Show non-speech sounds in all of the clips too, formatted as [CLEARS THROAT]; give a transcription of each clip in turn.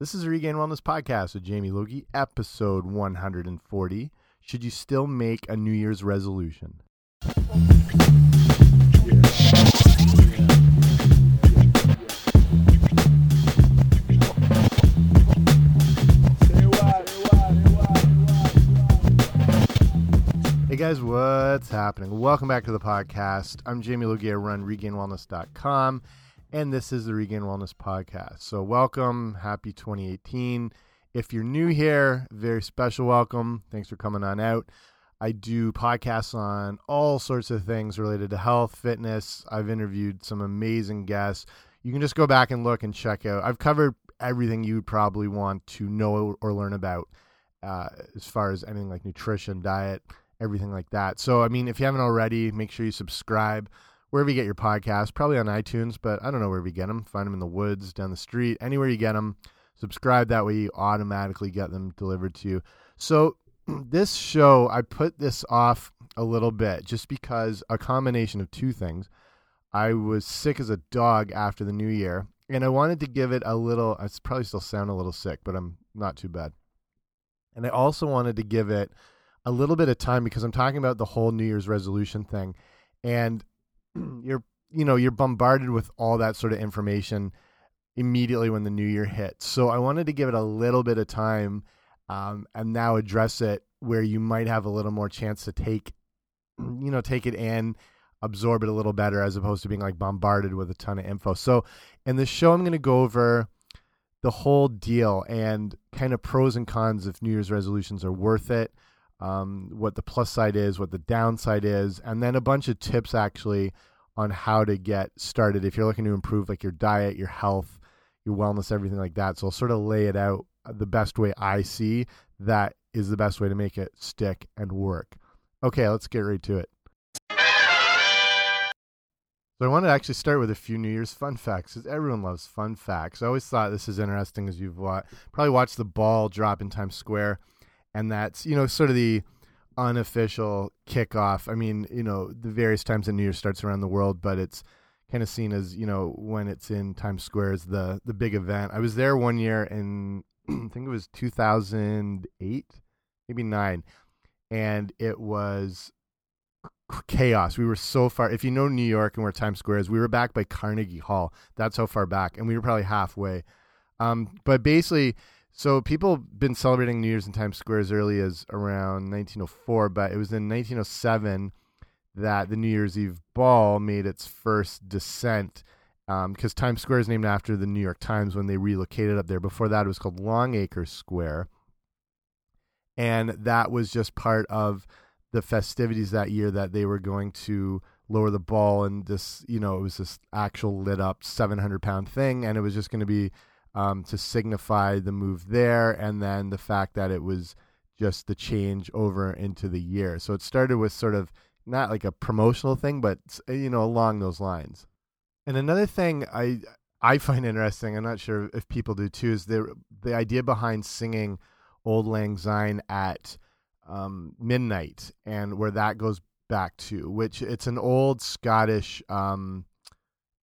This is Regained Wellness Podcast with Jamie Logie, episode 140. Should you still make a New Year's resolution? Hey guys, what's happening? Welcome back to the podcast. I'm Jamie Logie. I run regainedwellness.com, and this is the Regained Wellness Podcast. So, welcome. Happy 2018. If you're new here, very special welcome. Thanks for coming on out. I do podcasts on all sorts of things related to health, fitness. I've interviewed some amazing guests. You can just go back and look and check out. I've covered everything you would probably want to know or learn about uh, as far as anything like nutrition, diet, everything like that. So, I mean, if you haven't already, make sure you subscribe wherever you get your podcasts, probably on iTunes, but I don't know wherever you get them. Find them in the woods, down the street, anywhere you get them. Subscribe that way you automatically get them delivered to you. So, [CLEARS THROAT] this show, I put this off a little bit just because a combination of two things. I was sick as a dog after the new year, and I wanted to give it a little, I probably still sound a little sick, but I'm not too bad. And I also wanted to give it a little bit of time because I'm talking about the whole New Year's resolution thing. And [CLEARS THROAT] you're, you know, you're bombarded with all that sort of information immediately when the new year hits. So I wanted to give it a little bit of time um, and now address it where you might have a little more chance to take, [CLEARS THROAT] you know, take it in, absorb it a little better as opposed to being like bombarded with a ton of info. So in this show, I'm going to go over the whole deal and kind of pros and cons if New Year's resolutions are worth it, um, what the plus side is, what the downside is, and then a bunch of tips actually on how to get started if you're looking to improve like your diet, your health, your wellness, everything like that. So I'll sort of lay it out the best way I see that is the best way to make it stick and work. Okay, let's get right to it. So I wanted to actually start with a few New Year's fun facts because everyone loves fun facts. I always thought this is interesting as you've wa probably watched the ball drop in Times Square, and that's you know sort of the unofficial kickoff. I mean, you know, the various times that New Year starts around the world, but it's kind of seen as you know when it's in Times Square is the the big event. I was there one year in [CLEARS THROAT] I think it was 2008, maybe nine, and it was chaos. We were so far. If you know New York and where Times Square is, we were back by Carnegie Hall. That's how far back, and we were probably halfway. Um, but basically, so people have been celebrating New Year's in Times Square as early as around 1904, but it was in 1907 that the New Year's Eve ball made its first descent because um, Times Square is named after the New York Times when they relocated up there. Before that, it was called Longacre Square, and that was just part of the festivities that year that they were going to lower the ball and this you know it was this actual lit up 700 pound thing and it was just going to be um, to signify the move there and then the fact that it was just the change over into the year. So it started with sort of not like a promotional thing but you know along those lines. And another thing i i find interesting i'm not sure if people do too is the the idea behind singing auld lang syne at um, midnight and where that goes back to which it's an old scottish um,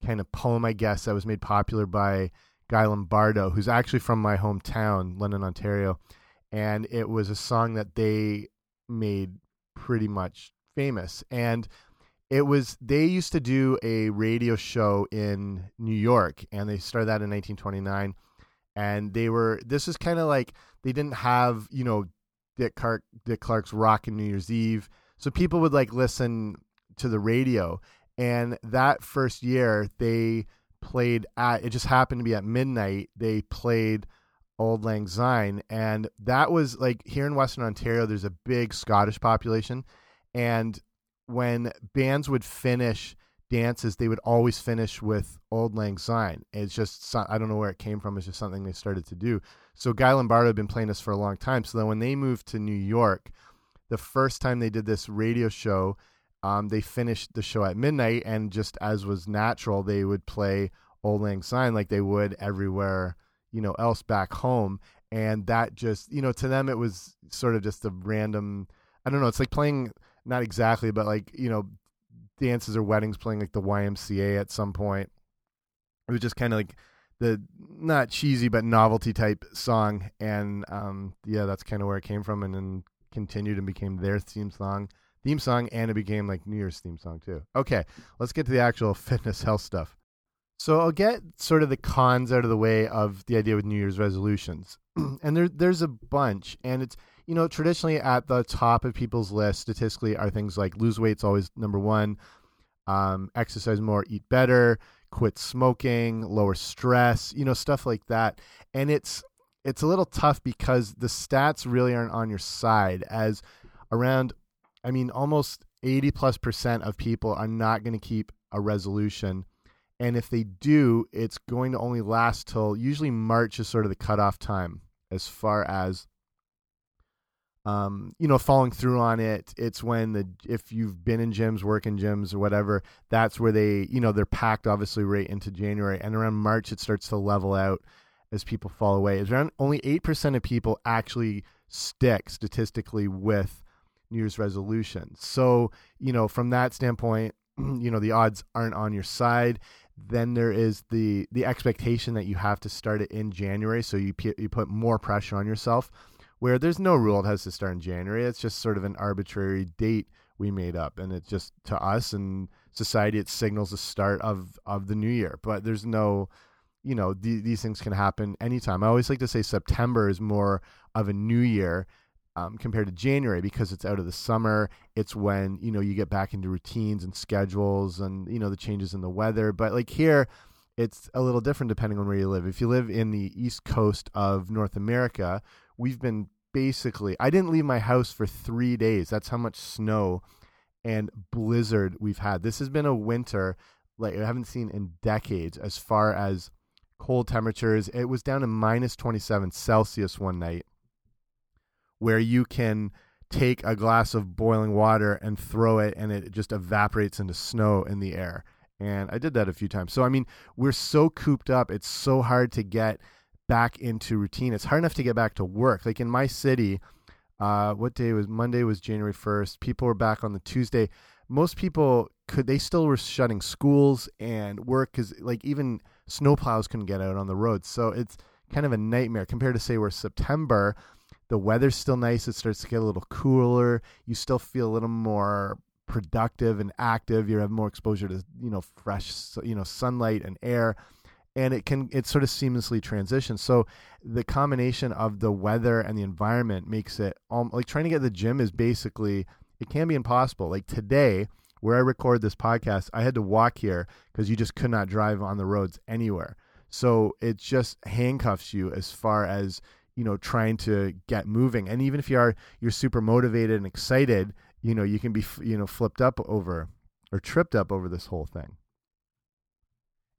kind of poem i guess that was made popular by guy lombardo who's actually from my hometown london ontario and it was a song that they made pretty much famous and it was they used to do a radio show in new york and they started that in 1929 and they were this is kind of like they didn't have you know Dick Clark Dick Clark's Rock Rockin' New Year's Eve. So people would like listen to the radio. And that first year they played at it just happened to be at midnight, they played Auld Lang Syne. And that was like here in Western Ontario, there's a big Scottish population. And when bands would finish dances, they would always finish with Auld Lang Syne. It's just I don't know where it came from. It's just something they started to do. So Guy Lombardo had been playing this for a long time. So then when they moved to New York, the first time they did this radio show, um, they finished the show at midnight, and just as was natural, they would play Auld Lang Syne like they would everywhere you know else back home. And that just you know to them it was sort of just a random. I don't know. It's like playing not exactly, but like you know dances or weddings playing like the YMCA at some point. It was just kind of like the not cheesy but novelty type song, and um, yeah, that's kind of where it came from, and then continued and became their theme song, theme song, and it became like New Year's theme song too. Okay, let's get to the actual [LAUGHS] fitness health stuff. So I'll get sort of the cons out of the way of the idea with New Year's resolutions, [CLEARS THROAT] and there there's a bunch, and it's you know traditionally at the top of people's list statistically are things like lose weight's always number one, um, exercise more, eat better, quit smoking, lower stress, you know, stuff like that. And it's it's a little tough because the stats really aren't on your side as around I mean almost 80 plus percent of people are not going to keep a resolution. And if they do, it's going to only last till usually March is sort of the cutoff time as far as um, you know, following through on it. It's when the if you've been in gyms, work in gyms or whatever, that's where they, you know, they're packed obviously right into January, and around March it starts to level out as people fall away. It's around only eight percent of people actually stick statistically with New Year's resolutions. So, you know, from that standpoint, [CLEARS THROAT] you know, the odds aren't on your side. Then there is the the expectation that you have to start it in January, so you you put more pressure on yourself where there's no rule it has to start in January. It's just sort of an arbitrary date we made up, and it's just to us and society it signals the start of of the new year. But there's no, you know, th these things can happen anytime. I always like to say September is more of a new year. Um, compared to January because it's out of the summer. It's when you know you get back into routines and schedules and you know the changes in the weather. But like here, it's a little different depending on where you live. If you live in the east coast of North America, we've been basically I didn't leave my house for 3 days. That's how much snow and blizzard we've had. This has been a winter like I haven't seen in decades as far as cold temperatures. It was down to minus 27 Celsius one night where you can take a glass of boiling water and throw it and it just evaporates into snow in the air. And I did that a few times. So I mean, we're so cooped up. It's so hard to get back into routine. It's hard enough to get back to work. Like in my city, uh, what day was Monday? Was January first. People were back on the Tuesday. Most people could they still were shutting schools and work because like even snowplows couldn't get out on the roads. So it's kind of a nightmare compared to say where September. The weather's still nice. It starts to get a little cooler. You still feel a little more productive and active. You have more exposure to you know fresh you know sunlight and air and it can it sort of seamlessly transitions. So the combination of the weather and the environment makes it um, like trying to get the gym is basically it can be impossible. Like today, where I record this podcast, I had to walk here because you just could not drive on the roads anywhere. So it just handcuffs you as far as you know trying to get moving. And even if you are you're super motivated and excited, you know you can be you know flipped up over or tripped up over this whole thing.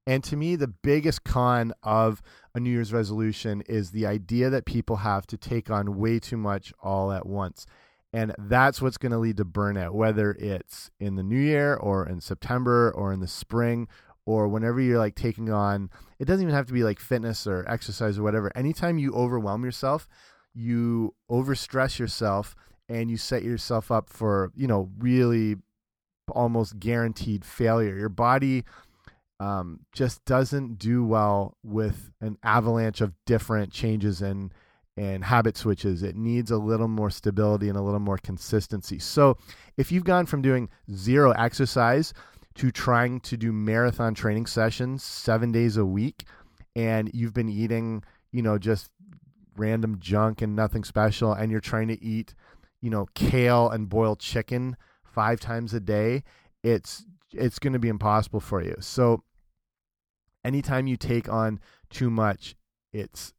And to me, the biggest con of a New Year's resolution is the idea that people have to take on way too much all at once. And that's what's going to lead to burnout, whether it's in the new year or in September or in the spring or whenever you're like taking on, it doesn't even have to be like fitness or exercise or whatever. Anytime you overwhelm yourself, you overstress yourself and you set yourself up for, you know, really almost guaranteed failure. Your body um, just doesn't do well with an avalanche of different changes and and habit switches. It needs a little more stability and a little more consistency. So, if you've gone from doing zero exercise to trying to do marathon training sessions 7 days a week and you've been eating, you know, just random junk and nothing special and you're trying to eat, you know, kale and boiled chicken 5 times a day, it's it's going to be impossible for you. So, anytime you take on too much, it's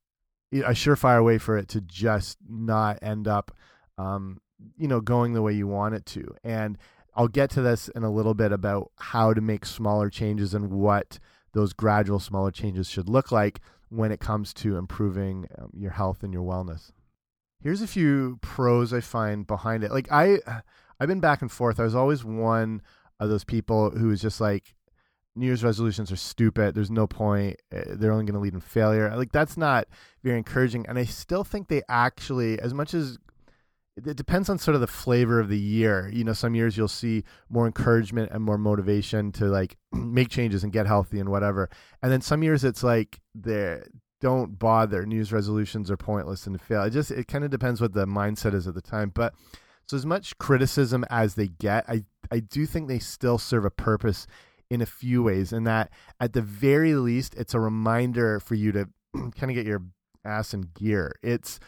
a surefire way for it to just not end up, um, you know, going the way you want it to. And I'll get to this in a little bit about how to make smaller changes and what those gradual smaller changes should look like when it comes to improving um, your health and your wellness. Here's a few pros I find behind it. Like I I've been back and forth. I was always one of those people who was just like New Year's resolutions are stupid. There's no point. Eh, they're only going to lead in failure. Like that's not very encouraging. And I still think they actually, as much as it, depends on sort of the flavor of the year. You know, some years you'll see more encouragement and more motivation to like [CLEARS THROAT] make changes and get healthy and whatever. And then some years it's like the don't bother. News resolutions are pointless and fail. It just it kind of depends what the mindset is at the time. But so as much criticism as they get, I I do think they still serve a purpose in a few ways, and that at the very least, it's a reminder for you to [CLEARS THROAT] kind of get your ass in gear. It's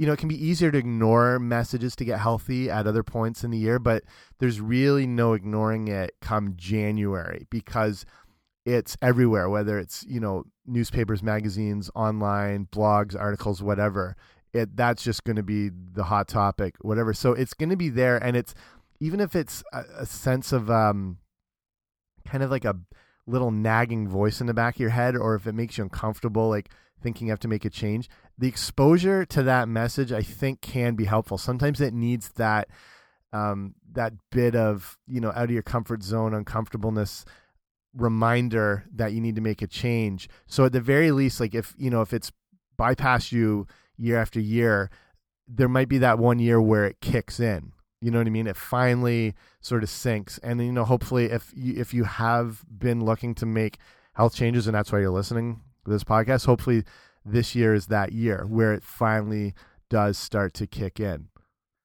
you know, it can be easier to ignore messages to get healthy at other points in the year, but there's really no ignoring it come January because it's everywhere, whether it's, you know, newspapers, magazines, online, blogs, articles, whatever. It that's just going to be the hot topic, whatever. So it's going to be there and it's even if it's a, a sense of um kind of like a little nagging voice in the back of your head or if it makes you uncomfortable like thinking you have to make a change, the exposure to that message I think can be helpful. Sometimes it needs that um, that bit of you know out of your comfort zone uncomfortableness reminder that you need to make a change. So at the very least, like if you know if it's bypassed you year after year, there might be that one year where it kicks in. You know what I mean? It finally sort of sinks, and you know hopefully if you, if you have been looking to make health changes and that's why you're listening to this podcast. Hopefully, this year is that year where it finally does start to kick in.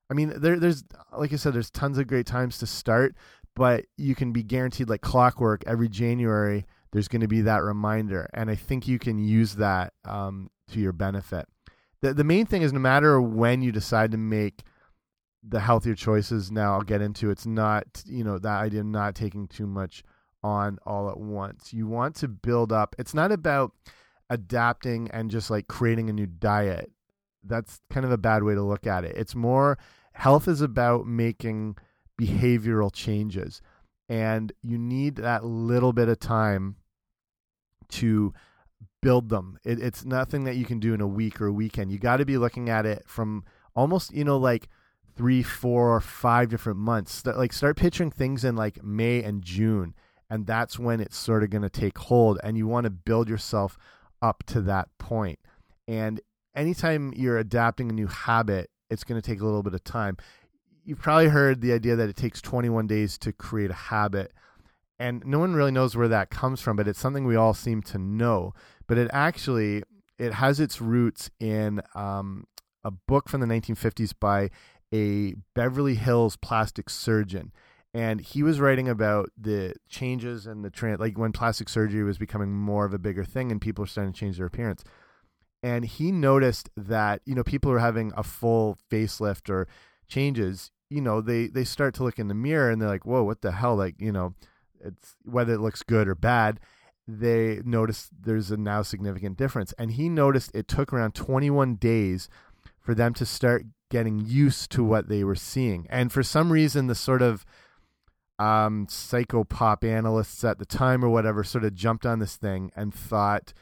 I mean, there, there's like I said, there's tons of great times to start, but you can be guaranteed like clockwork every January. There's going to be that reminder, and I think you can use that um, to your benefit. The the main thing is no matter when you decide to make the healthier choices. Now I'll get into it's not you know that idea of not taking too much on all at once. You want to build up. It's not about adapting and just like creating a new diet. That's kind of a bad way to look at it. It's more health is about making behavioral changes. And you need that little bit of time to build them. It, it's nothing that you can do in a week or a weekend. You got to be looking at it from almost, you know, like three, four, five different months. Like start picturing things in like May and June and that's when it's sort of going to take hold and you want to build yourself up to that point. And anytime you're adapting a new habit it's going to take a little bit of time. You've probably heard the idea that it takes 21 days to create a habit and no one really knows where that comes from but it's something we all seem to know. But it actually it has its roots in um, a book from the 1950s by a beverly hills plastic surgeon and he was writing about the changes and the trend like when plastic surgery was becoming more of a bigger thing and people were starting to change their appearance. And he noticed that you know people are having a full facelift or changes you know they they start to look in the mirror and they're like whoa what the hell? Like you know it's whether it looks good or bad they notice there's a now significant difference. And he noticed it took around 21 days for them to start getting used to what they were seeing. And for some reason the sort of um, psychopop analysts at the time or whatever sort of jumped on this thing and thought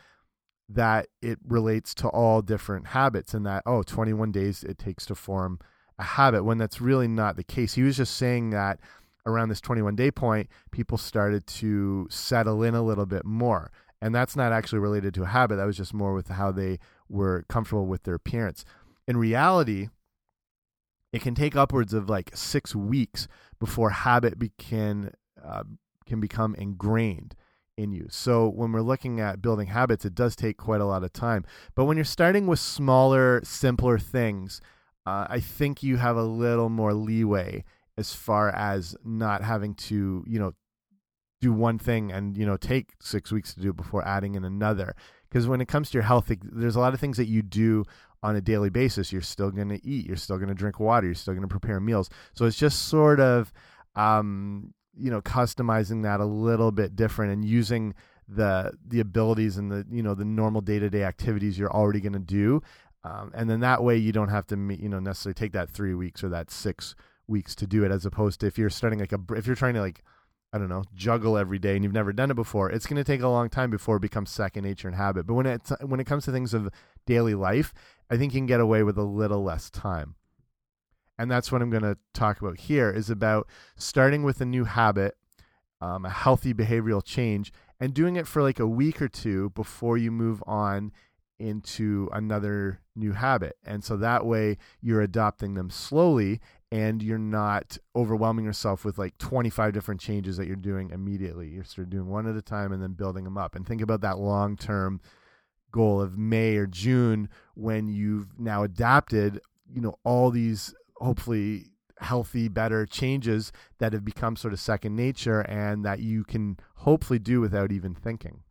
that it relates to all different habits and that, oh, 21 days it takes to form a habit when that's really not the case. He was just saying that around this 21 day point, people started to settle in a little bit more. And that's not actually related to a habit. That was just more with how they were comfortable with their appearance. In reality, it can take upwards of like six weeks before habit can uh, can become ingrained in you. So when we're looking at building habits, it does take quite a lot of time. But when you're starting with smaller, simpler things, uh, I think you have a little more leeway as far as not having to, you know, do one thing and you know take six weeks to do before adding in another. Because when it comes to your health, there's a lot of things that you do on a daily basis. You're still going to eat. You're still going to drink water. You're still going to prepare meals. So it's just sort of, um, you know, customizing that a little bit different and using the the abilities and the you know the normal day to day activities you're already going to do. Um, and then that way you don't have to you know necessarily take that three weeks or that six weeks to do it as opposed to if you're starting like a if you're trying to like I don't know, juggle every day and you've never done it before, it's going to take a long time before it becomes second nature and habit. But when it when it comes to things of daily life, I think you can get away with a little less time. And that's what I'm going to talk about here is about starting with a new habit, um, a healthy behavioral change, and doing it for like a week or two before you move on into another new habit. And so that way you're adopting them slowly and you're not overwhelming yourself with like 25 different changes that you're doing immediately. You're sort of doing one at a time and then building them up. And think about that long term goal of May or June when you've now adapted, you know, all these hopefully healthy, better changes that have become sort of second nature and that you can hopefully do without even thinking.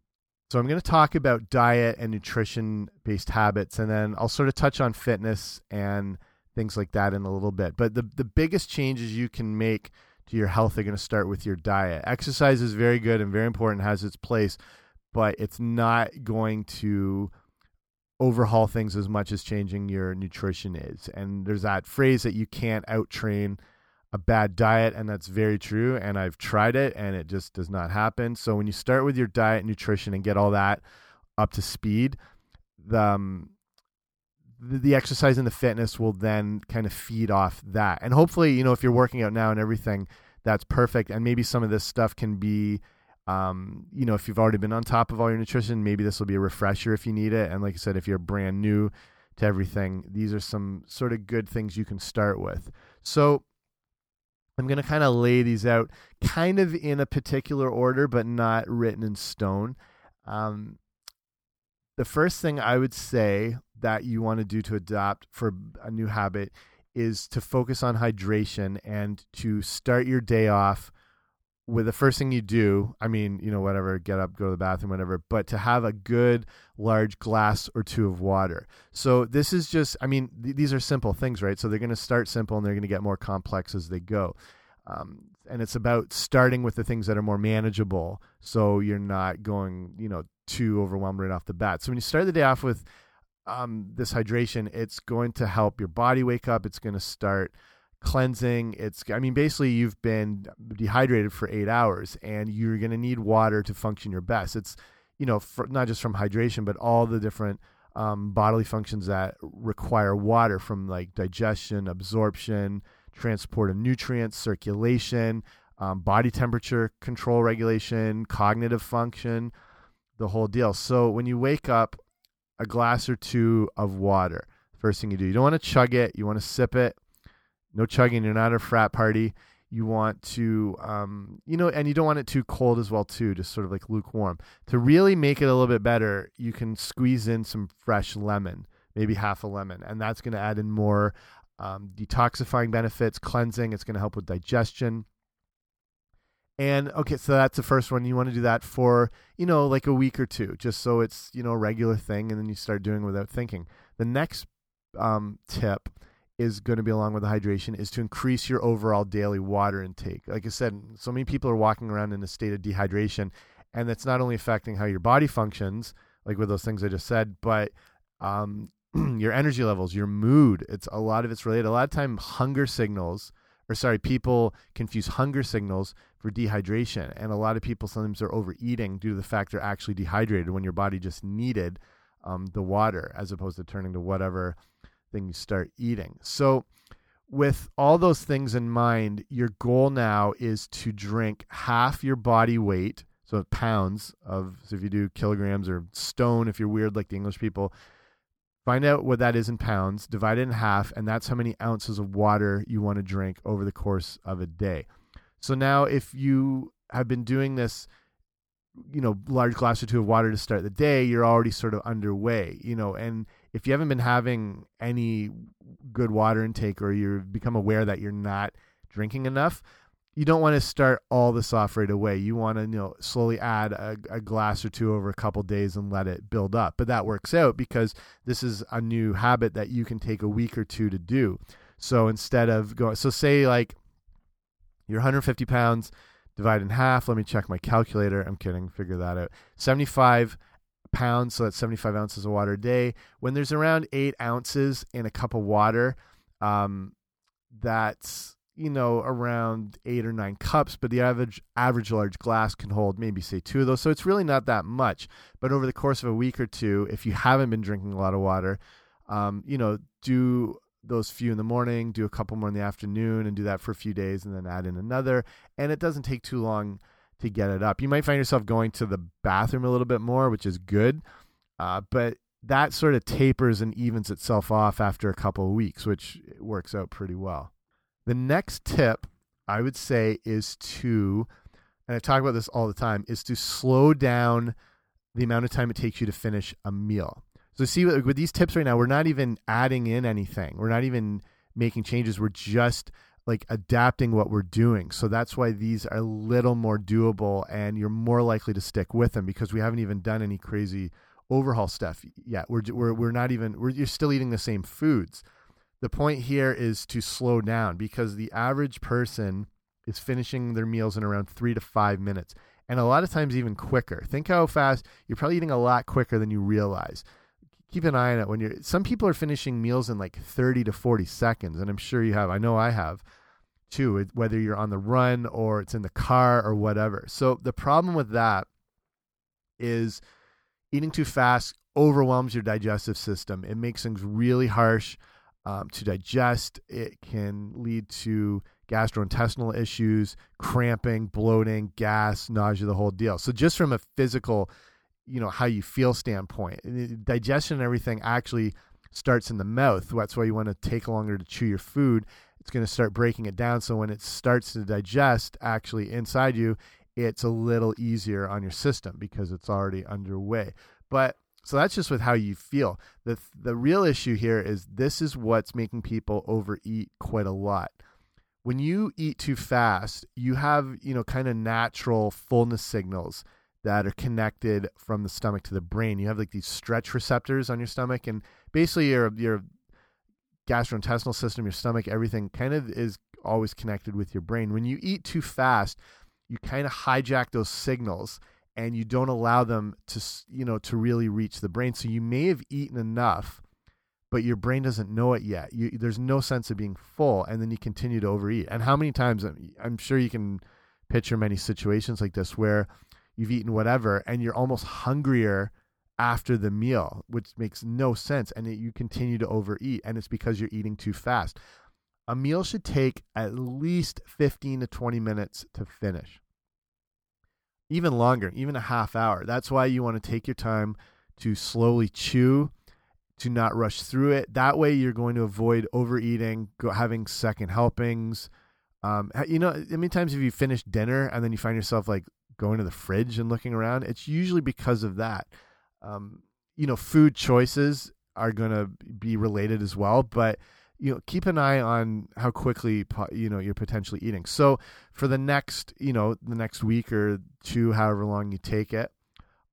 So I'm going to talk about diet and nutrition based habits and then I'll sort of touch on fitness and things like that in a little bit. But the the biggest changes you can make to your health are going to start with your diet. Exercise is very good and very important, has its place, but it's not going to overhaul things as much as changing your nutrition is. And there's that phrase that you can't out train a bad diet, and that's very true. And I've tried it, and it just does not happen. So when you start with your diet, nutrition, and get all that up to speed, the um, the, the exercise and the fitness will then kind of feed off that. And hopefully, you know, if you're working out now and everything, that's perfect. And maybe some of this stuff can be um, you know, if you've already been on top of all your nutrition, maybe this will be a refresher if you need it. And like I said, if you're brand new to everything, these are some sort of good things you can start with. So I'm going to kind of lay these out kind of in a particular order, but not written in stone. Um, the first thing I would say that you want to do to adopt for a new habit is to focus on hydration and to start your day off with the first thing you do, I mean, you know, whatever, get up, go to the bathroom, whatever, but to have a good large glass or two of water. So this is just, I mean, th these are simple things, right? So they're going to start simple and they're going to get more complex as they go. Um, and it's about starting with the things that are more manageable so you're not going, you know, too overwhelmed right off the bat. So when you start the day off with um, this hydration, it's going to help your body wake up. It's going to start cleansing. It's, I mean, basically, you've been dehydrated for eight hours and you're going to need water to function your best. It's, you know, for, not just from hydration, but all the different um, bodily functions that require water from like digestion, absorption, transport of nutrients, circulation, um, body temperature control regulation, cognitive function, the whole deal. So when you wake up, a glass or two of water. First thing you do, you don't want to chug it, you want to sip it no chugging. You're not a frat party. You want to, um, you know, and you don't want it too cold as well, too, just sort of like lukewarm. To really make it a little bit better, you can squeeze in some fresh lemon, maybe half a lemon, and that's going to add in more um, detoxifying benefits, cleansing. It's going to help with digestion. And okay, so that's the first one. You want to do that for, you know, like a week or two, just so it's, you know, a regular thing, and then you start doing without thinking. The next um, tip is going to be along with the hydration is to increase your overall daily water intake. Like I said, so many people are walking around in a state of dehydration, and that's not only affecting how your body functions, like with those things I just said, but um, [CLEARS THROAT] your energy levels, your mood. It's a lot of it's related. A lot of time, hunger signals, or sorry, people confuse hunger signals for dehydration, and a lot of people sometimes are overeating due to the fact they're actually dehydrated when your body just needed um, the water as opposed to turning to whatever then you start eating. So, with all those things in mind, your goal now is to drink half your body weight, so pounds of, so if you do kilograms or stone, if you're weird like the English people, find out what that is in pounds, divide it in half, and that's how many ounces of water you want to drink over the course of a day. So now, if you have been doing this, you know, large glass or two of water to start the day, you're already sort of underway, you know, and if you haven't been having any good water intake or you've become aware that you're not drinking enough, you don't want to start all this off right away. You want to you know slowly add a, a glass or two over a couple days and let it build up. But that works out because this is a new habit that you can take a week or two to do. So instead of going, so say like you're 150 pounds, divide in half. Let me check my calculator. I'm kidding. Figure that out. 75 pounds, so that's 75 ounces of water a day. When there's around eight ounces in a cup of water, um, that's you know around eight or nine cups, but the average average large glass can hold maybe say two of those. So it's really not that much. But over the course of a week or two, if you haven't been drinking a lot of water, um, you know, do those few in the morning, do a couple more in the afternoon, and do that for a few days, and then add in another. And it doesn't take too long to get it up. You might find yourself going to the bathroom a little bit more, which is good. Uh, but that sort of tapers and evens itself off after a couple of weeks, which works out pretty well. The next tip I would say is to, and I talk about this all the time, is to slow down the amount of time it takes you to finish a meal. So see with these tips right now, we're not even adding in anything. We're not even making changes. We're just like adapting what we're doing. So that's why these are a little more doable and you're more likely to stick with them because we haven't even done any crazy overhaul stuff yet. We're we're we're not even we're you're still eating the same foods. The point here is to slow down because the average person is finishing their meals in around 3 to 5 minutes and a lot of times even quicker. Think how fast you're probably eating a lot quicker than you realize. Keep an eye on it when you're some people are finishing meals in like 30 to 40 seconds and I'm sure you have. I know I have too, whether you're on the run or it's in the car or whatever. So the problem with that is eating too fast overwhelms your digestive system. It makes things really harsh um, to digest. It can lead to gastrointestinal issues, cramping, bloating, gas, nausea, the whole deal. So just from a physical, you know, how you feel standpoint, digestion and everything actually starts in the mouth. That's why you want to take longer to chew your food. It's going to start breaking it down. So when it starts to digest actually inside you, it's a little easier on your system because it's already underway. But so that's just with how you feel. The the real issue here is this is what's making people overeat quite a lot. When you eat too fast, you have, you know, kind of natural fullness signals that are connected from the stomach to the brain. You have like these stretch receptors on your stomach and basically your your gastrointestinal system, your stomach, everything kind of is always connected with your brain. When you eat too fast, you kind of hijack those signals and you don't allow them to you know to really reach the brain so you may have eaten enough but your brain doesn't know it yet you, there's no sense of being full and then you continue to overeat and how many times i'm sure you can picture many situations like this where you've eaten whatever and you're almost hungrier after the meal which makes no sense and it, you continue to overeat and it's because you're eating too fast a meal should take at least 15 to 20 minutes to finish even longer, even a half hour. That's why you want to take your time to slowly chew, to not rush through it. That way, you're going to avoid overeating, having second helpings. Um, you know, how many times have you finished dinner and then you find yourself like going to the fridge and looking around? It's usually because of that. Um, you know, food choices are going to be related as well, but you know keep an eye on how quickly you know you're potentially eating so for the next you know the next week or two however long you take it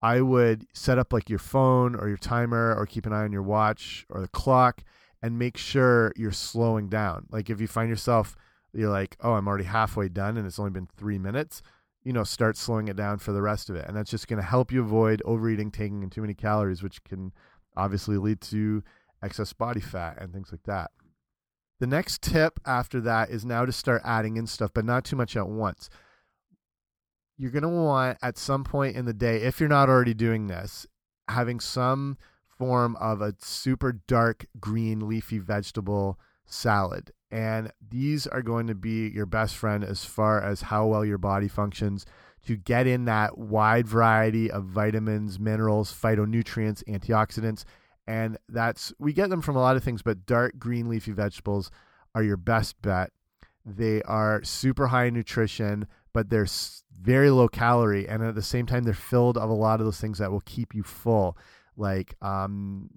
i would set up like your phone or your timer or keep an eye on your watch or the clock and make sure you're slowing down like if you find yourself you're like oh i'm already halfway done and it's only been three minutes you know start slowing it down for the rest of it and that's just going to help you avoid overeating taking in too many calories which can obviously lead to excess body fat and things like that the next tip after that is now to start adding in stuff, but not too much at once. You're going to want at some point in the day, if you're not already doing this, having some form of a super dark green leafy vegetable salad. And these are going to be your best friend as far as how well your body functions to get in that wide variety of vitamins, minerals, phytonutrients, antioxidants, and that's we get them from a lot of things but dark green leafy vegetables are your best bet. They are super high in nutrition but they're very low calorie and at the same time they're filled of a lot of those things that will keep you full like um,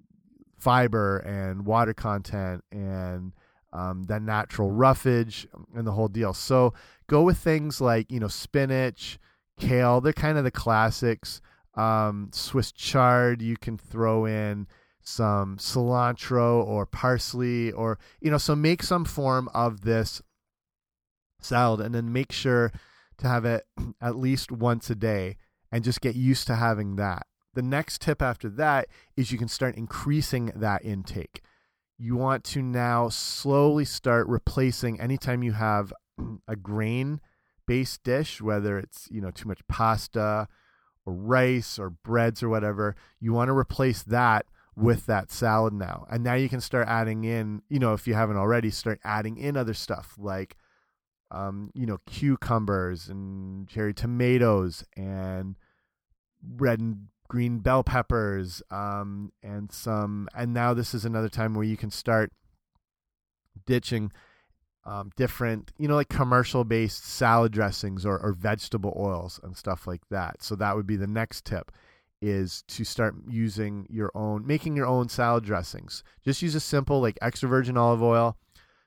fiber and water content and um, that natural roughage and the whole deal. So go with things like you know spinach kale they're kind of the classics. Um, swiss chard you can throw in some cilantro or parsley or you know so make some form of this salad and then make sure to have it [CLEARS THROAT] at least once a day and just get used to having that. The next tip after that is you can start increasing that intake you want to now slowly start replacing anytime you have [CLEARS THROAT] a grain based dish whether it's you know too much pasta or rice or breads or whatever you want to replace that with that salad now. And now you can start adding in, you know, if you haven't already, start adding in other stuff like, um, you know, cucumbers and cherry tomatoes and red and green bell peppers, um, and some. And now this is another time where you can start ditching um, different, you know, like commercial based salad dressings or, or vegetable oils and stuff like that. So that would be the next tip is to start using your own, making your own salad dressings. Just use a simple like extra virgin olive oil.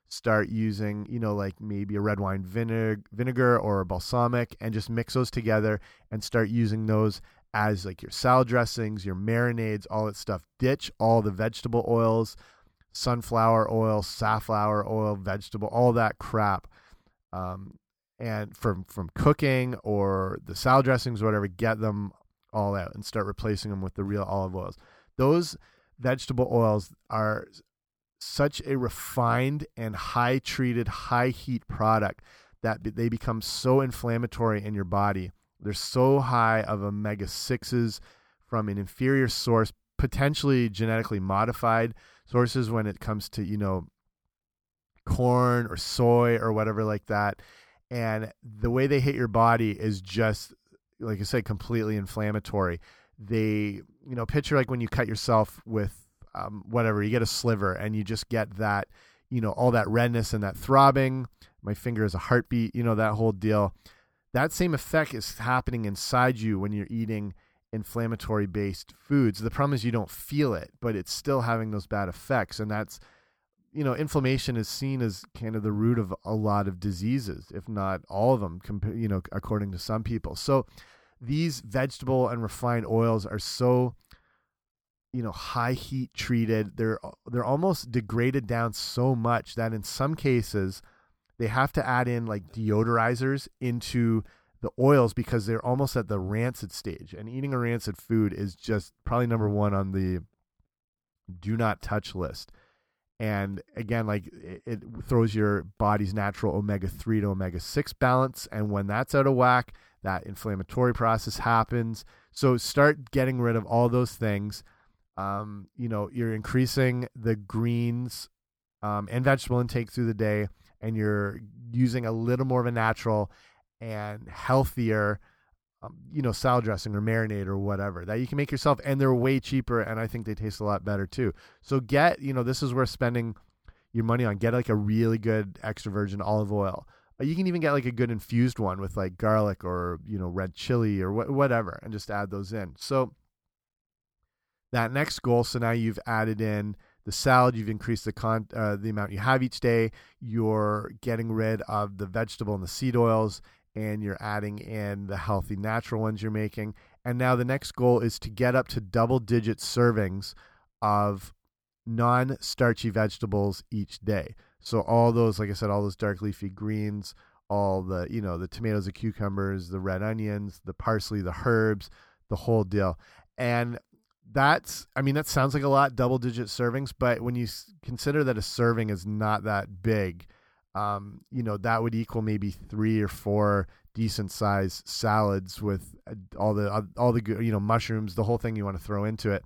Start using, you know, like maybe a red wine vinegar, vinegar or a balsamic, and just mix those together and start using those as like your salad dressings, your marinades, all that stuff. Ditch all the vegetable oils, sunflower oil, safflower oil, vegetable, all that crap. Um, and from from cooking or the salad dressings, or whatever, get them all out and start replacing them with the real olive oils. Those vegetable oils are such a refined and high treated, high heat product that they become so inflammatory in your body. They're so high of omega 6s from an inferior source, potentially genetically modified sources when it comes to, you know, corn or soy or whatever like that. And the way they hit your body is just, like I said, completely inflammatory. They, you know, picture like when you cut yourself with um, whatever, you get a sliver and you just get that, you know, all that redness and that throbbing. My finger is a heartbeat, you know, that whole deal. That same effect is happening inside you when you're eating inflammatory based foods. The problem is you don't feel it, but it's still having those bad effects. And that's, you know, inflammation is seen as kind of the root of a lot of diseases, if not all of them, you know, according to some people. So these vegetable and refined oils are so, you know, high heat treated. They're they're almost degraded down so much that in some cases they have to add in like deodorizers into the oils because they're almost at the rancid stage. And eating a rancid food is just probably number one on the do not touch list. And again, like it, it throws your body's natural omega 3 to omega 6 balance. And when that's out of whack, that inflammatory process happens. So start getting rid of all those things. Um, you know, you're increasing the greens um, and vegetable intake through the day, and you're using a little more of a natural and healthier um, you know salad dressing or marinade or whatever that you can make yourself and they're way cheaper and i think they taste a lot better too. So get you know this is worth spending your money on. Get like a really good extra virgin olive oil. Uh, you can even get like a good infused one with like garlic or you know red chili or wh whatever and just add those in. So that next goal so now you've added in the salad you've increased the con uh, the amount you have each day you're getting rid of the vegetable and the seed oils and you're adding in the healthy natural ones you're making. And now the next goal is to get up to double digit servings of non starchy vegetables each day. So all those, like I said, all those dark leafy greens, all the, you know, the tomatoes, the cucumbers, the red onions, the parsley, the herbs, the whole deal. And that's, I mean, that sounds like a lot, double digit servings, but when you consider that a serving is not that big, um, you know that would equal maybe three or four decent sized salads with uh, all the uh, all the you know mushrooms, the whole thing you want to throw into it.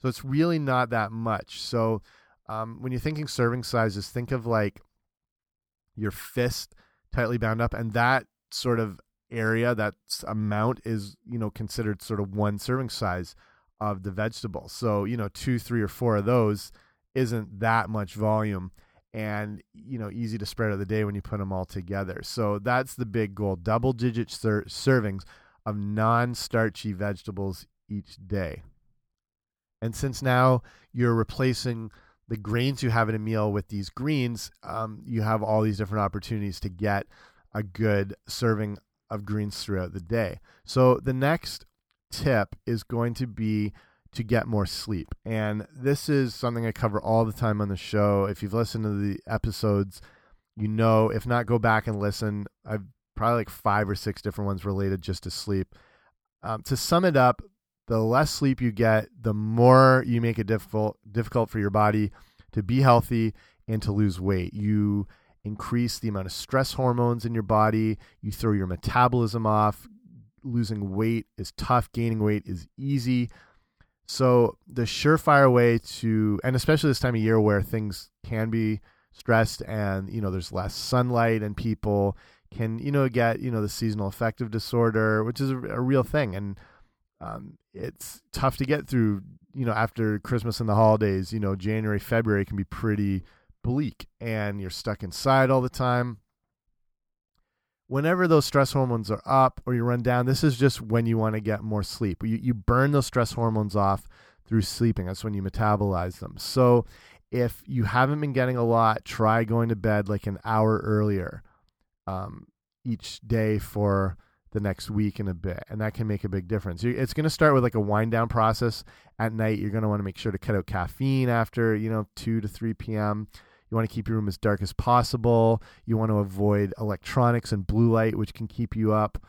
So it's really not that much. So um, when you're thinking serving sizes, think of like your fist tightly bound up, and that sort of area, that amount is you know considered sort of one serving size of the vegetables. So you know two, three, or four of those isn't that much volume and you know easy to spread out the day when you put them all together. So that's the big goal: double digit ser servings of non-starchy vegetables each day. And since now you're replacing the grains you have in a meal with these greens, um, you have all these different opportunities to get a good serving of greens throughout the day. So the next tip is going to be to get more sleep. And this is something I cover all the time on the show. If you've listened to the episodes, you know, if not, go back and listen. I've probably like five or six different ones related just to sleep. Um, to sum it up, the less sleep you get, the more you make it difficult difficult for your body to be healthy and to lose weight. You increase the amount of stress hormones in your body. You throw your metabolism off. Losing weight is tough. Gaining weight is easy. So the surefire way to, and especially this time of year where things can be stressed and you know there's less sunlight and people can you know get you know the seasonal affective disorder, which is a, a real thing. And um, it's tough to get through. You know, after Christmas and the holidays, you know, January, February can be pretty bleak, and you're stuck inside all the time. Whenever those stress hormones are up or you run down, this is just when you want to get more sleep. You, you burn those stress hormones off through sleeping. That's when you metabolize them. So if you haven't been getting a lot, try going to bed like an hour earlier um, each day for the next week and a bit, and that can make a big difference. It's going to start with like a wind down process at night. You're going to want to make sure to cut out caffeine after you know two to three p.m. You want to keep your room as dark as possible. You want to avoid electronics and blue light, which can keep you up.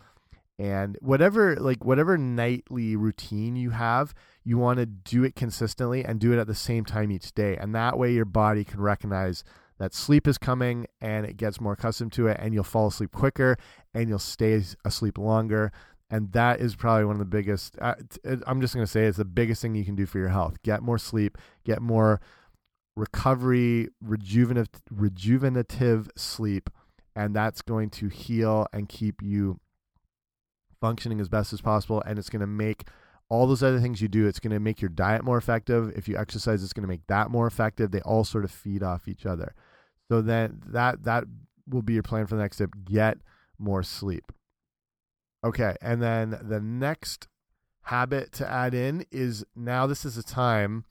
And whatever like whatever nightly routine you have, you want to do it consistently and do it at the same time each day. And that way your body can recognize that sleep is coming and it gets more accustomed to it and you'll fall asleep quicker and you'll stay asleep longer and that is probably one of the biggest uh, i'm just going to say it's the biggest thing you can do for your health get more sleep get more recovery rejuvenative rejuvenative sleep and that's going to heal and keep you functioning as best as possible. And it's going to make all those other things you do it's going to make your diet more effective. If you exercise it's going to make that more effective. They all sort of feed off each other. So then that that will be your plan for the next step. Get more sleep. Okay and then the next habit to add in is now this is a time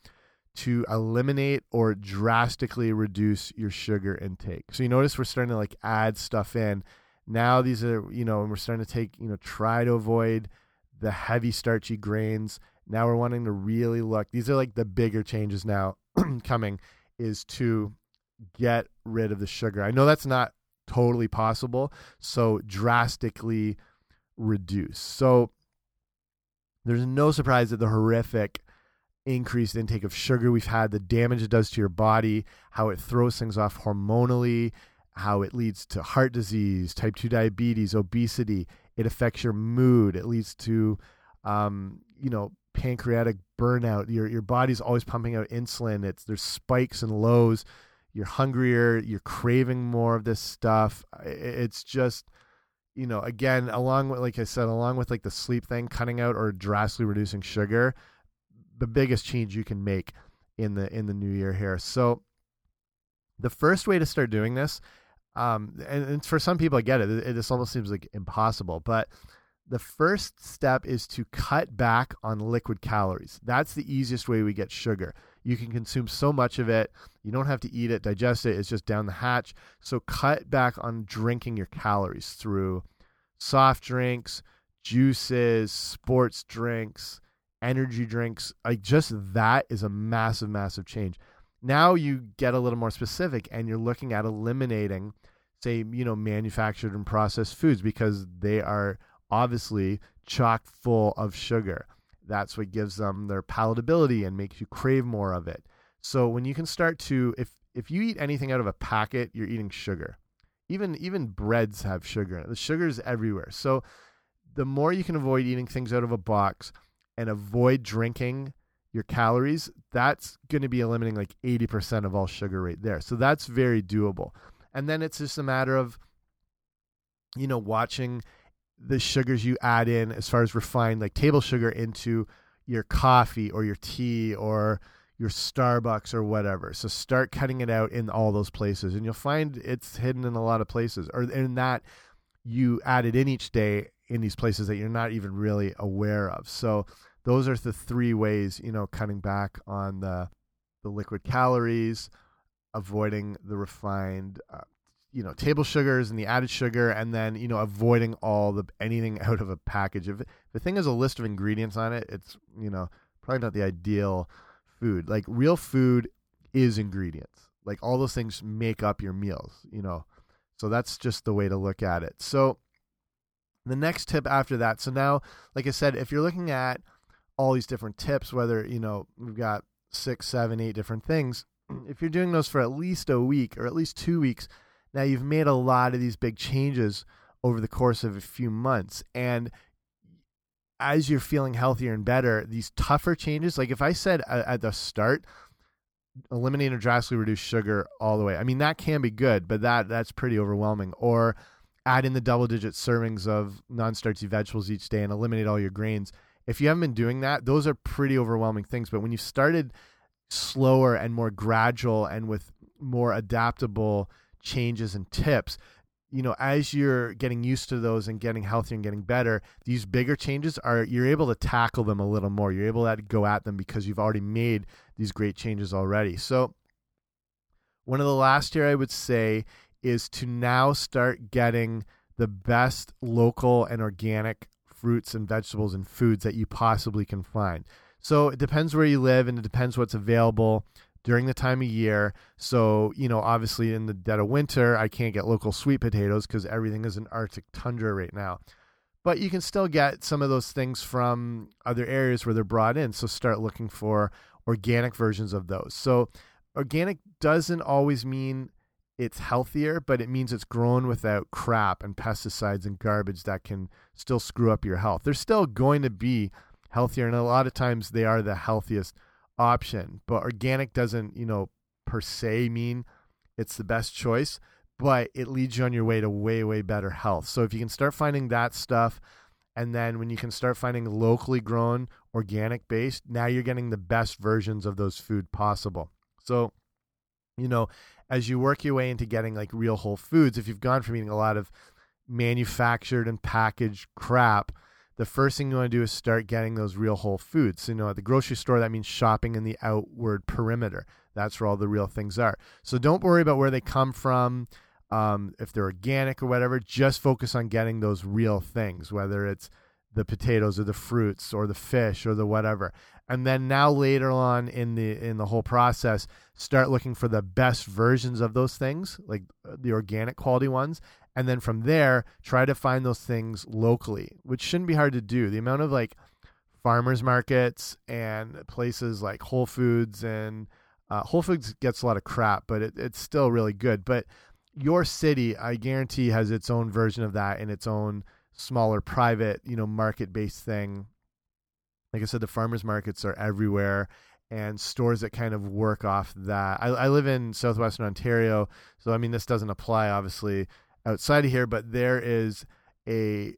to eliminate or drastically reduce your sugar intake so you notice we're starting to like add stuff in now these are you know and we're starting to take you know try to avoid the heavy starchy grains. Now we're wanting to really look. These are like the bigger changes now [CLEARS THROAT] coming is to get rid of the sugar. I know that's not totally possible, so drastically reduce. So there's no surprise that the horrific increased intake of sugar we've had, the damage it does to your body, how it throws things off hormonally, how it leads to heart disease, type 2 diabetes, obesity. It affects your mood. It leads to, um, you know, pancreatic burnout. Your your body's always pumping out insulin. It's there's spikes and lows. You're hungrier. You're craving more of this stuff. It's just, you know, again, along with like I said, along with like the sleep thing, cutting out or drastically reducing sugar, the biggest change you can make in the in the new year here. So, the first way to start doing this um, and, and, for some people, I get it. it. This almost seems like impossible, but the first step is to cut back on liquid calories. That's the easiest way we get sugar. You can consume so much of it. You don't have to eat it, digest it. It's just down the hatch. So cut back on drinking your calories through soft drinks, juices, sports drinks, energy drinks. Like just that is a massive, massive change. Now you get a little more specific and you're looking at eliminating say you know manufactured and processed foods because they are obviously chock full of sugar that's what gives them their palatability and makes you crave more of it so when you can start to if if you eat anything out of a packet you're eating sugar even even breads have sugar the sugar is everywhere so the more you can avoid eating things out of a box and avoid drinking your calories that's going to be eliminating like 80% of all sugar right there so that's very doable and then it's just a matter of you know watching the sugars you add in as far as refined like table sugar into your coffee or your tea or your Starbucks or whatever. So start cutting it out in all those places and you'll find it's hidden in a lot of places or in that you add it in each day in these places that you're not even really aware of. So those are the three ways, you know, cutting back on the the liquid calories, avoiding the refined uh, you know table sugars and the added sugar and then you know avoiding all the anything [LAUGHS] out of a package. If the thing has a list of ingredients on it it's you know probably not the ideal food. Like real food is ingredients. Like all those things make up your meals you know? So that's just the way to look at it. So the next tip after that so now like i said if you're looking at all these different tips whether you know we've got six seven eight different things if you're doing those for at least a week or at least two weeks, now you've made a lot of these big changes over the course of a few months. And as you're feeling healthier and better, these tougher changes, like if I said at the start, eliminate or drastically reduce sugar all the way. I mean, that can be good, but that that's pretty overwhelming. Or add in the double digit servings of non starchy vegetables each day and eliminate all your grains if you haven't been doing that, those are pretty overwhelming things. But when you started slower and more gradual and with more adaptable changes and tips, you know, as you're getting used to those and getting healthier and getting better, these bigger changes are you're able to tackle them a little more. You're able to go at them because you've already made these great changes already. So, one of the last year I would say is to now start getting the best local and organic fruits and vegetables and foods that you possibly can find. So it depends where you live and it depends what's available during the time of year. So, you know, obviously in the dead of winter, I can't get local sweet potatoes because everything is an Arctic tundra right now. But you can still get some of those things from other areas where they're brought in. So start looking for organic versions of those. So, organic doesn't always mean it's healthier, but it means it's grown without crap and pesticides and garbage that can still screw up your health. They're still going to be healthier, and a lot of times they are the healthiest option. But organic doesn't, you know, per se mean it's the best choice, but it leads you on your way to way, way better health. So if you can start finding that stuff, and then when you can start finding locally grown, organic based, now you're getting the best versions of those food possible. So, you know, as you work your way into getting like real whole foods, if you've gone from eating a lot of manufactured and packaged crap, the first thing you want to do is start getting those real whole foods. So, you know, at the grocery store, that means shopping in the outward perimeter. That's where all the real things are. So don't worry about where they come from, um, if they're organic or whatever. Just focus on getting those real things, whether it's the potatoes or the fruits or the fish or the whatever and then now later on in the in the whole process start looking for the best versions of those things like uh, the organic quality ones and then from there try to find those things locally which shouldn't be hard to do. The amount of like farmers markets and places like whole foods and uh, whole foods gets a lot of crap but it, it's still really good. But your city i guarantee has its own version of that in its own smaller private you know market based thing like I said, the farmers markets are everywhere and stores that kind of work off that. I, I live in southwestern Ontario, so I mean, this doesn't apply obviously outside of here, but there is a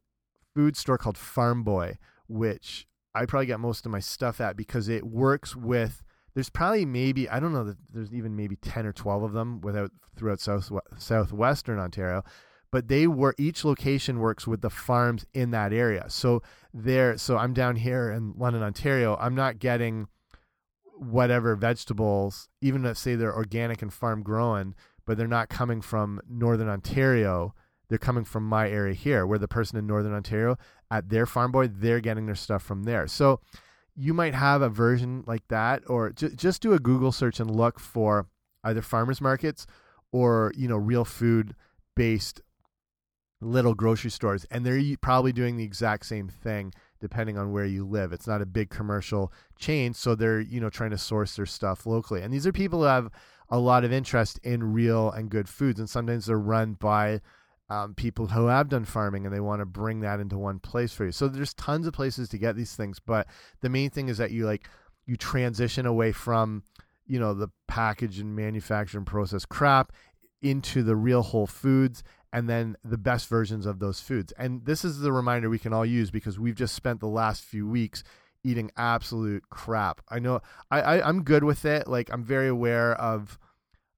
food store called Farm Boy, which I probably get most of my stuff at because it works with. There's probably maybe I don't know that there's even maybe ten or twelve of them without throughout south southwestern Ontario, but they were each location works with the farms in that area. So there, so I'm down here in London, Ontario. I'm not getting whatever vegetables, even if say they're organic and farm grown, but they're not coming from Northern Ontario. They're coming from my area here, where the person in Northern Ontario at their farm boy, they're getting their stuff from there. So you might have a version like that, or ju just do a Google search and look for either farmers markets or you know real food based little grocery stores, and they're probably doing the exact same thing depending on where you live. It's not a big commercial chain, so they're you know trying to source their stuff locally. And these are people who have a lot of interest in real and good foods, and sometimes they're run by um, people who have done farming and they want to bring that into one place for you. So there's tons of places to get these things, but the main thing is that you like you transition away from you know the package and manufacture and process crap into the real whole foods and then the best versions of those foods. And this is the reminder we can all use because we've just spent the last few weeks eating absolute crap. I know I, I am good with it. Like I'm very aware of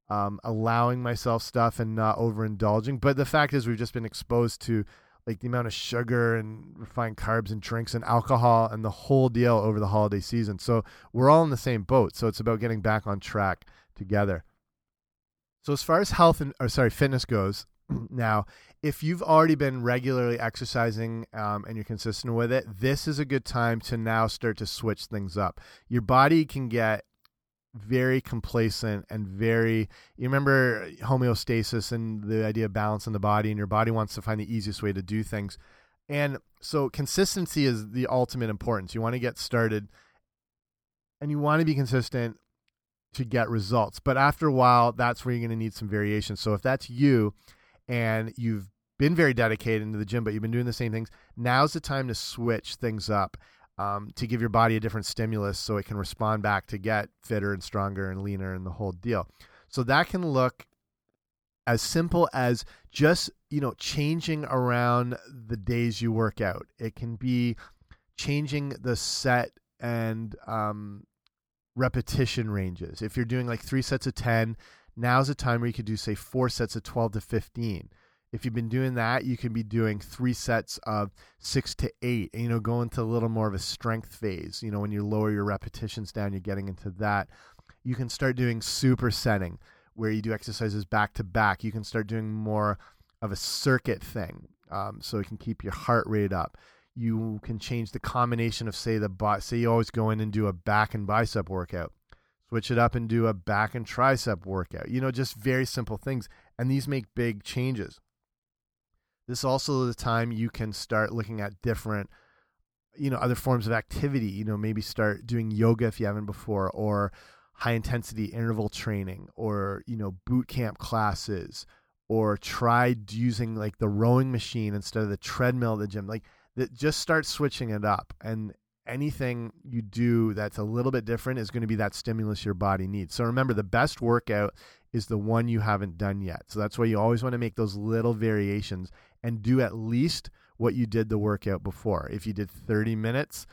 um, allowing myself stuff and not overindulging. But the fact is, we've just been exposed to like the amount of sugar and refined carbs and drinks and alcohol and the whole deal over the holiday season. So we're all in the same boat. So it's about getting back on track together. So as far as health and or sorry fitness goes, [CLEARS THROAT] now, if you've already been regularly exercising um, and you're consistent with it, this is a good time to now start to switch things up. Your body can get very complacent and very you remember homeostasis and the idea of balance in the body and your body wants to find the easiest way to do things and so consistency is the ultimate importance you want to get started and you want to be consistent to get results but after a while that's where you're going to need some variation so if that's you and you've been very dedicated into the gym, but you've been doing the same things. Now's the time to switch things up um, to give your body a different stimulus so it can respond back to get fitter and stronger and leaner and the whole deal. So that can look as simple as just, you know, changing around the days you work out. It can be changing the set and um, repetition ranges. If you're doing like three sets of 10, now's a time where you could do, say, four sets of 12 to 15. If you've been doing that, you can be doing three sets of six to eight, and, you know, go into a little more of a strength phase. You know, when you lower your repetitions down, you're getting into that. You can start doing supersetting, where you do exercises back to back. You can start doing more of a circuit thing, um, so it can keep your heart rate up you can change the combination of say the bot say you always go in and do a back and bicep workout. Switch it up and do a back and tricep workout. You know just very simple things and these make big changes. This is also the time you can start looking at different you know other forms of activity. You know maybe start doing yoga if you haven't before or high intensity interval training or you know boot camp classes or try using like the rowing machine instead of the treadmill at the gym. Like that just start switching it up and anything you do that's a little bit different is going to be that stimulus your body needs. So remember the best workout is the one you haven't done yet. So that's why you always want to make those little variations and do at least what you did the workout before. If you did 30 minutes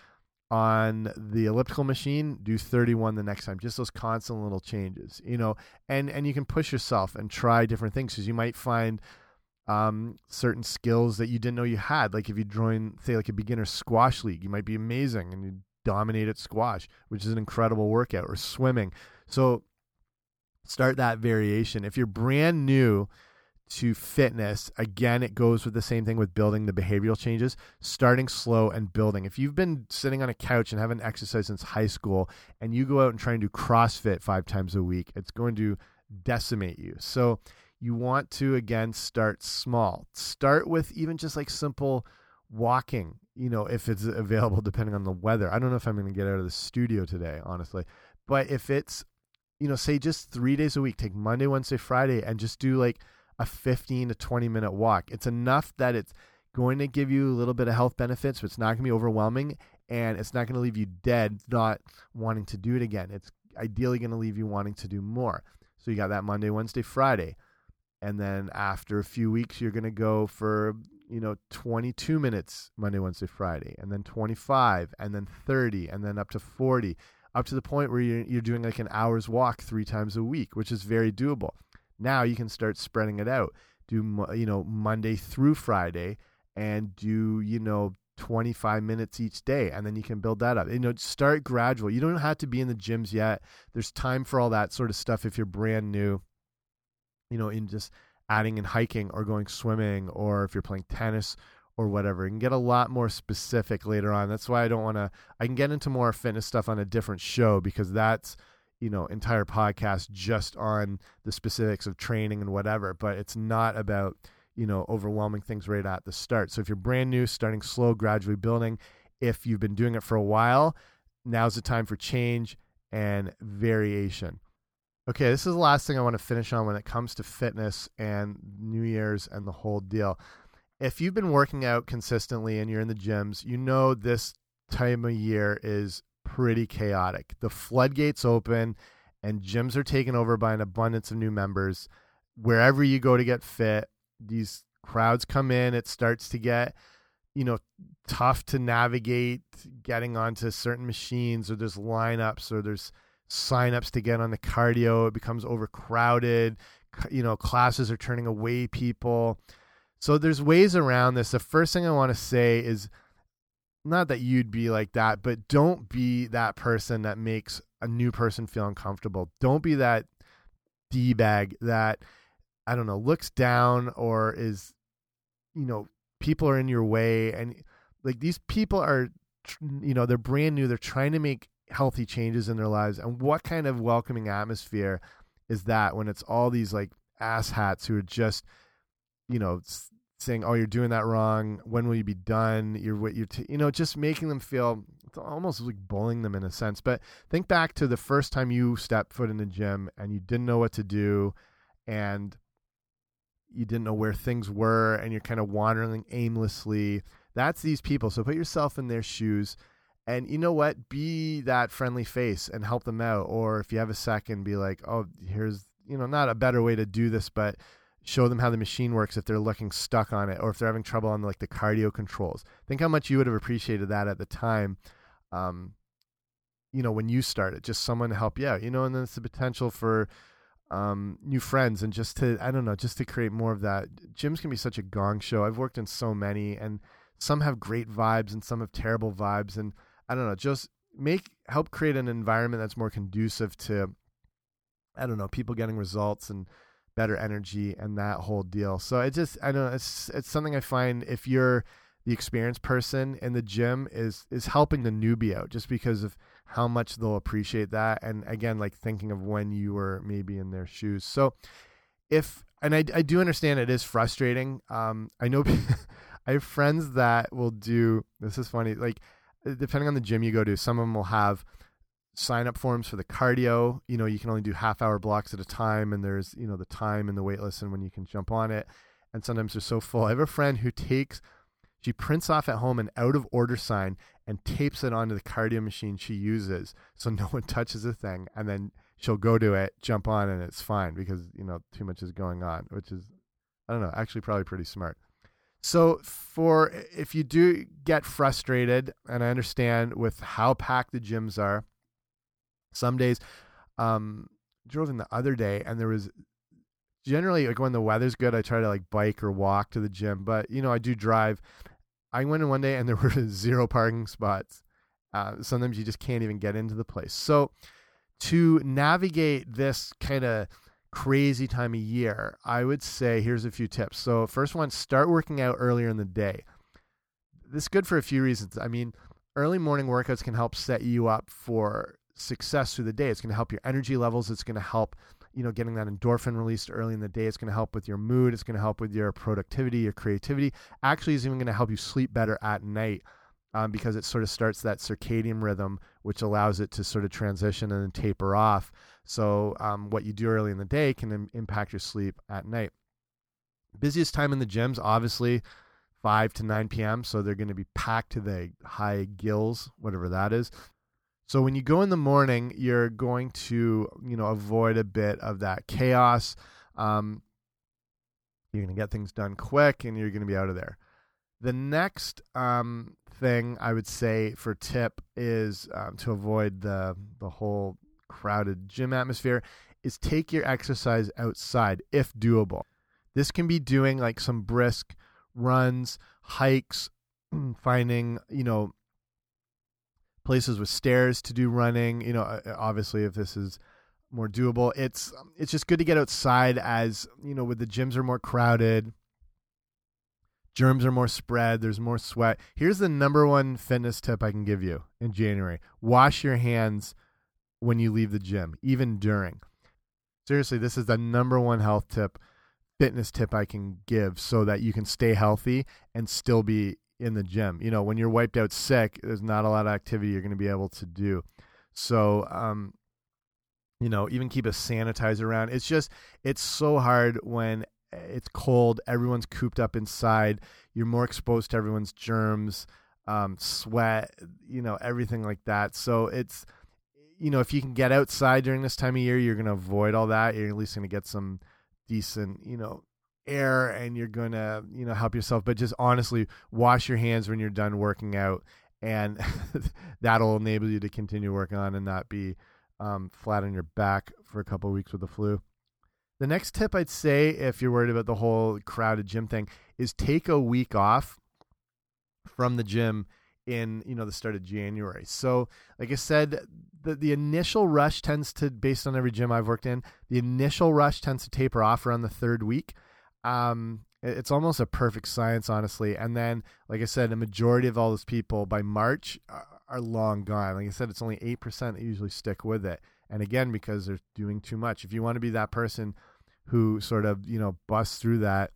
on the elliptical machine, do 31 the next time. Just those constant little changes, you know. And and you can push yourself and try different things cuz you might find um, certain skills that you didn't know you had. Like if you join, say, like a beginner squash league, you might be amazing and you dominate at squash, which is an incredible workout, or swimming. So start that variation. If you're brand new to fitness, again, it goes with the same thing with building the behavioral changes, starting slow and building. If you've been sitting on a couch and haven't exercised since high school and you go out and try and do CrossFit five times a week, it's going to decimate you. So you want to again start small. Start with even just like simple walking, you know, if it's available depending on the weather. I don't know if I'm going to get out of the studio today, honestly. But if it's, you know, say just 3 days a week, take Monday, Wednesday, Friday and just do like a 15 to 20 minute walk. It's enough that it's going to give you a little bit of health benefits, but it's not going to be overwhelming and it's not going to leave you dead not wanting to do it again. It's ideally going to leave you wanting to do more. So you got that Monday, Wednesday, Friday and then after a few weeks you're going to go for you know 22 minutes monday wednesday friday and then 25 and then 30 and then up to 40 up to the point where you're, you're doing like an hour's walk three times a week which is very doable. Now you can start spreading it out. Do you know monday through friday and do you know 25 minutes each day and then you can build that up. You know start gradual. You don't have to be in the gyms yet. There's time for all that sort of stuff if you're brand new you know, in just adding in hiking or going swimming or if you're playing tennis or whatever. You can get a lot more specific later on. That's why I don't want to I can get into more fitness stuff on a different show because that's you know entire podcast just on the specifics of training and whatever but it's not about you know overwhelming things right at the start so if you're brand new starting slow gradually building if you've been doing it for a while now's the time for change and variation Okay, this is the last thing I want to finish on when it comes to fitness and New Year's and the whole deal. If you've been working out consistently and you're in the gyms, you know this time of year is pretty chaotic. The floodgates open and gyms are taken over by an abundance of new members. Wherever you go to get fit, these crowds come in, it starts to get you know tough to navigate getting onto certain machines or there's lineups or there's signups to get on the cardio. It becomes overcrowded. You know, classes are turning away people. So there's ways around this. The first thing I want to say is not that you'd be like that, but don't be that person that makes a new person feel uncomfortable. Don't be that D bag that I don't know looks down or is you know people are in your way and like these people are you know they're brand new they're trying to make healthy changes in their lives and what kind of welcoming atmosphere is that when it's all these like asshats who are just you know saying oh you're doing that wrong. When will you be done? You're what you're you know just making them feel almost like bullying them in a sense. But think back to the first time you stepped foot in the gym and you didn't know what to do and you didn't know where things were and you're kind of wandering aimlessly. That's these people. So put yourself in their shoes and you know what be that friendly face and help them out or if you have a second be like oh here's you know not a better way to do this but show them how the machine works if they're looking stuck on it or if they're having trouble on like the cardio controls. Think how much you would have appreciated that at the time. Um, you know, when you started, just someone to help you out, you know, and then it's the potential for um, new friends and just to, I don't know, just to create more of that. Gyms can be such a gong show. I've worked in so many and some have great vibes and some have terrible vibes. And I don't know, just make, help create an environment that's more conducive to, I don't know, people getting results and, better energy and that whole deal. So it just I don't know it's it's something I find if you're the experienced person in the gym is is helping the newbie out just because of how much they'll appreciate that and again like thinking of when you were maybe in their shoes. So if and I I do understand it is frustrating. Um I know [LAUGHS] I have friends that will do this is funny like Uh, depending on the gym you go to some of them will have sign up forms for the cardio. You know, you can only do half hour blocks at a time, and there's you know the time and the wait list and when you can jump on it. And sometimes they're so full. I have a friend who takes, she prints off at home an out of order sign and tapes it onto the cardio machine she uses, so no one [LAUGHS] touches the thing, and then she'll go to it, jump on, and it's fine because you know too much is going on, which is I don't know, actually probably pretty smart. So for if you do get frustrated, and I understand with how packed the gyms are, some days, um, drove in the other day and there was generally like when the weather's good, I try to like bike or walk to the gym. But you know, I do drive. I went in one day and there [LAUGHS] were zero parking spots. Uh, sometimes you just can't even get into the place. So to navigate this kind of crazy time of year, I would say here's a few tips. So first one, start working out earlier in the day. This is good for a few reasons. I mean, early morning workouts can help set you up for success through the day. It's going to help your energy levels. It's going to help, you know, getting that endorphin released early in the day. It's going to help with your mood. It's going to help with your productivity, your creativity. Actually, it's even going to help you sleep better at night um, because it sort of starts that circadian rhythm, which allows it to sort of transition and taper off. So, um, what you do early in the day can Im impact your sleep at night. Busiest time in the gyms, obviously, 5 to 9 p.m. So they're going to be packed to the high gills, whatever that is. So when you go in the morning, you're going to, you know, avoid a bit of that chaos. Um, you're going to get things done quick and you're going to be out of there. The next um, thing I would say for tip is um, to avoid the the whole crowded gym atmosphere is take your exercise outside if doable. This can be doing like some brisk runs, hikes, [CLEARS THROAT] finding, you know, places with stairs to do running. You know, obviously if this is more doable, it's it's just good to get outside as you know, with the gyms are more crowded, germs are more spread, there's more sweat. Here's the number one fitness tip I can give you in January: wash your hands when you leave the gym, even during. Seriously, this is the number one health tip, fitness tip I can give so that you can stay healthy and still be in the gym. You know, when you're wiped out sick, there's not a lot of activity you're going to be able to do. So, um, you know, even keep a sanitizer around. It's just, it's so hard when it's cold. Everyone's cooped up inside. You're more exposed to everyone's germs, um, sweat, you know, everything like that. So it's, you know, if you can get outside during this time of year, you're going to avoid all that. You're at least going to get some decent, you know, air and you're going to, you know, help yourself. But just honestly, wash your hands when you're done working out, and [LAUGHS] that'll enable you to continue working on and not be um, flat on your back for a couple weeks with the flu. The next tip I'd say, if you're worried about the whole crowded gym thing, is take a week off from the gym in you know the start of January. So, like I said, the the initial rush tends to, based on every gym I've worked in, the initial rush tends to taper off around the third week um, it's almost a perfect science, honestly. And then, like I said, a majority of all those people by March are, are long gone. Like I said, it's only 8% that usually stick with it. And again, because they're doing too much. If you want to be that person who sort of, you know, busts through that,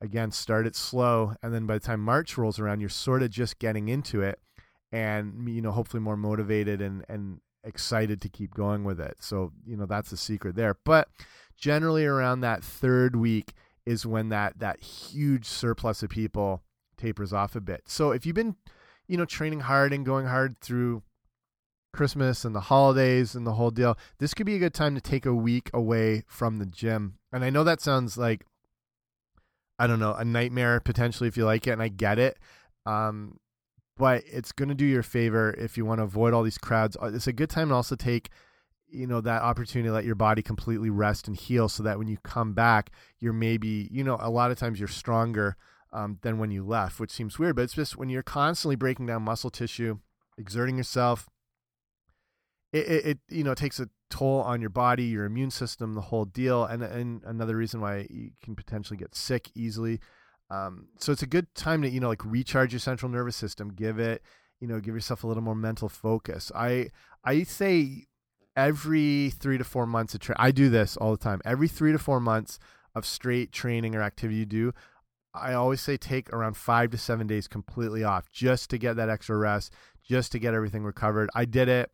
again, start it slow. And then by the time March rolls around, you're sort of just getting into it and, you know, hopefully more motivated and, and excited to keep going with it. So, you know, that's the secret there. But generally around that third week, is when that that huge surplus of people tapers off a bit. So if you've been, you know, training hard and going hard through Christmas and the holidays and the whole deal, this could be a good time to take a week away from the gym. And I know that sounds like I don't know, a nightmare potentially if you like it, and I get it. Um, but it's going to do you a favor if you want to avoid all these crowds. Uh, it's a good time to also take, you know, that opportunity to let your body completely rest and heal so that when you come back, you're maybe, you know, a lot of times you're stronger um, than when you left, which seems weird, but it's just when you're constantly breaking down muscle tissue, exerting yourself, it, it, it, you know takes a toll on your body, your immune system, the whole deal, and and another reason why you can potentially get sick easily. Um, so it's a good time to you know like recharge your central nervous system, give it you know give yourself a little more mental focus. I I say every three to four months of tra- I do this all the time. Every three to four months of straight training or activity you do, I always say take around five to seven days completely off just to get that extra rest, just to get everything recovered. I did it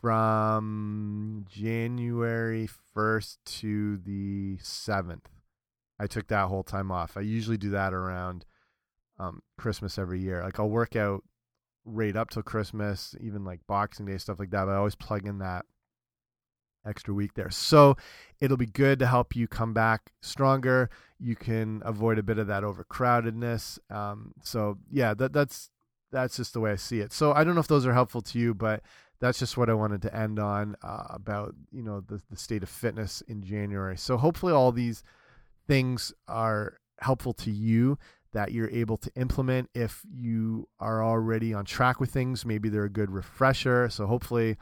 from January 1st to the 7th. I took that whole time off. I usually do that around um, Christmas every year. Like I'll work out right up till Christmas, even like Boxing Day, stuff like that. But I always plug in that extra week there. So it'll be good to help you come back stronger. You can avoid a bit of that overcrowdedness. Um, so yeah, that that's that's just the way I see it. So I don't know if those are helpful to you, but that's just what I wanted to end on uh, about you know the the state of fitness in January. So hopefully all these things are helpful to you that you're able to implement if you are already on track with things. Maybe they're a good refresher. So hopefully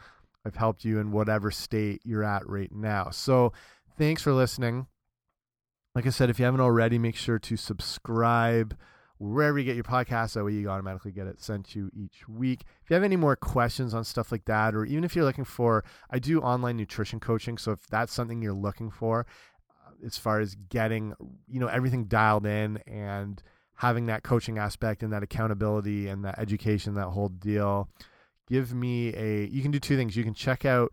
I've helped you in whatever state you're at right now. So thanks for listening. Like I said, if you haven't already, make sure to subscribe wherever you get your podcast. That way you automatically get it sent to you each week. If you have any more questions on stuff like that, or even if you're looking for, I do online nutrition coaching. So if that's something you're looking for, uh, as far as getting, you know, everything dialed in and having that coaching aspect and that accountability and that education, that whole deal, give me a, you can do two things. You can check out,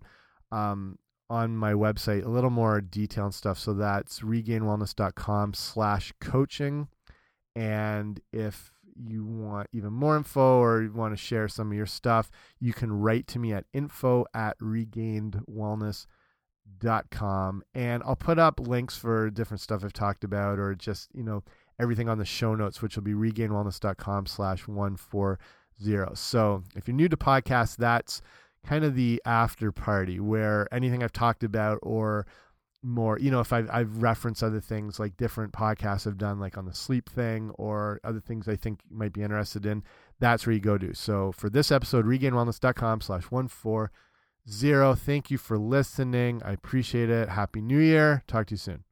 um, on my website a little more detail and stuff so that's regainedwellness.com slash coaching and if you want even more info or you want to share some of your stuff, you can write to me at info at regainedwellness.com. And I'll put up links for different stuff I've talked about or just, you know, everything on the show notes, which will be regainedwellness.com slash 140. So if you're new to podcasts, that's kind of the after party where anything I've talked about or more you know if I've, I've referenced other things like different podcasts i've done like on the sleep thing or other things i think you might be interested in that's where you go to. So for this episode regainedwellness.com slash 140 thank you for listening. I appreciate it. Happy new year. Talk to you soon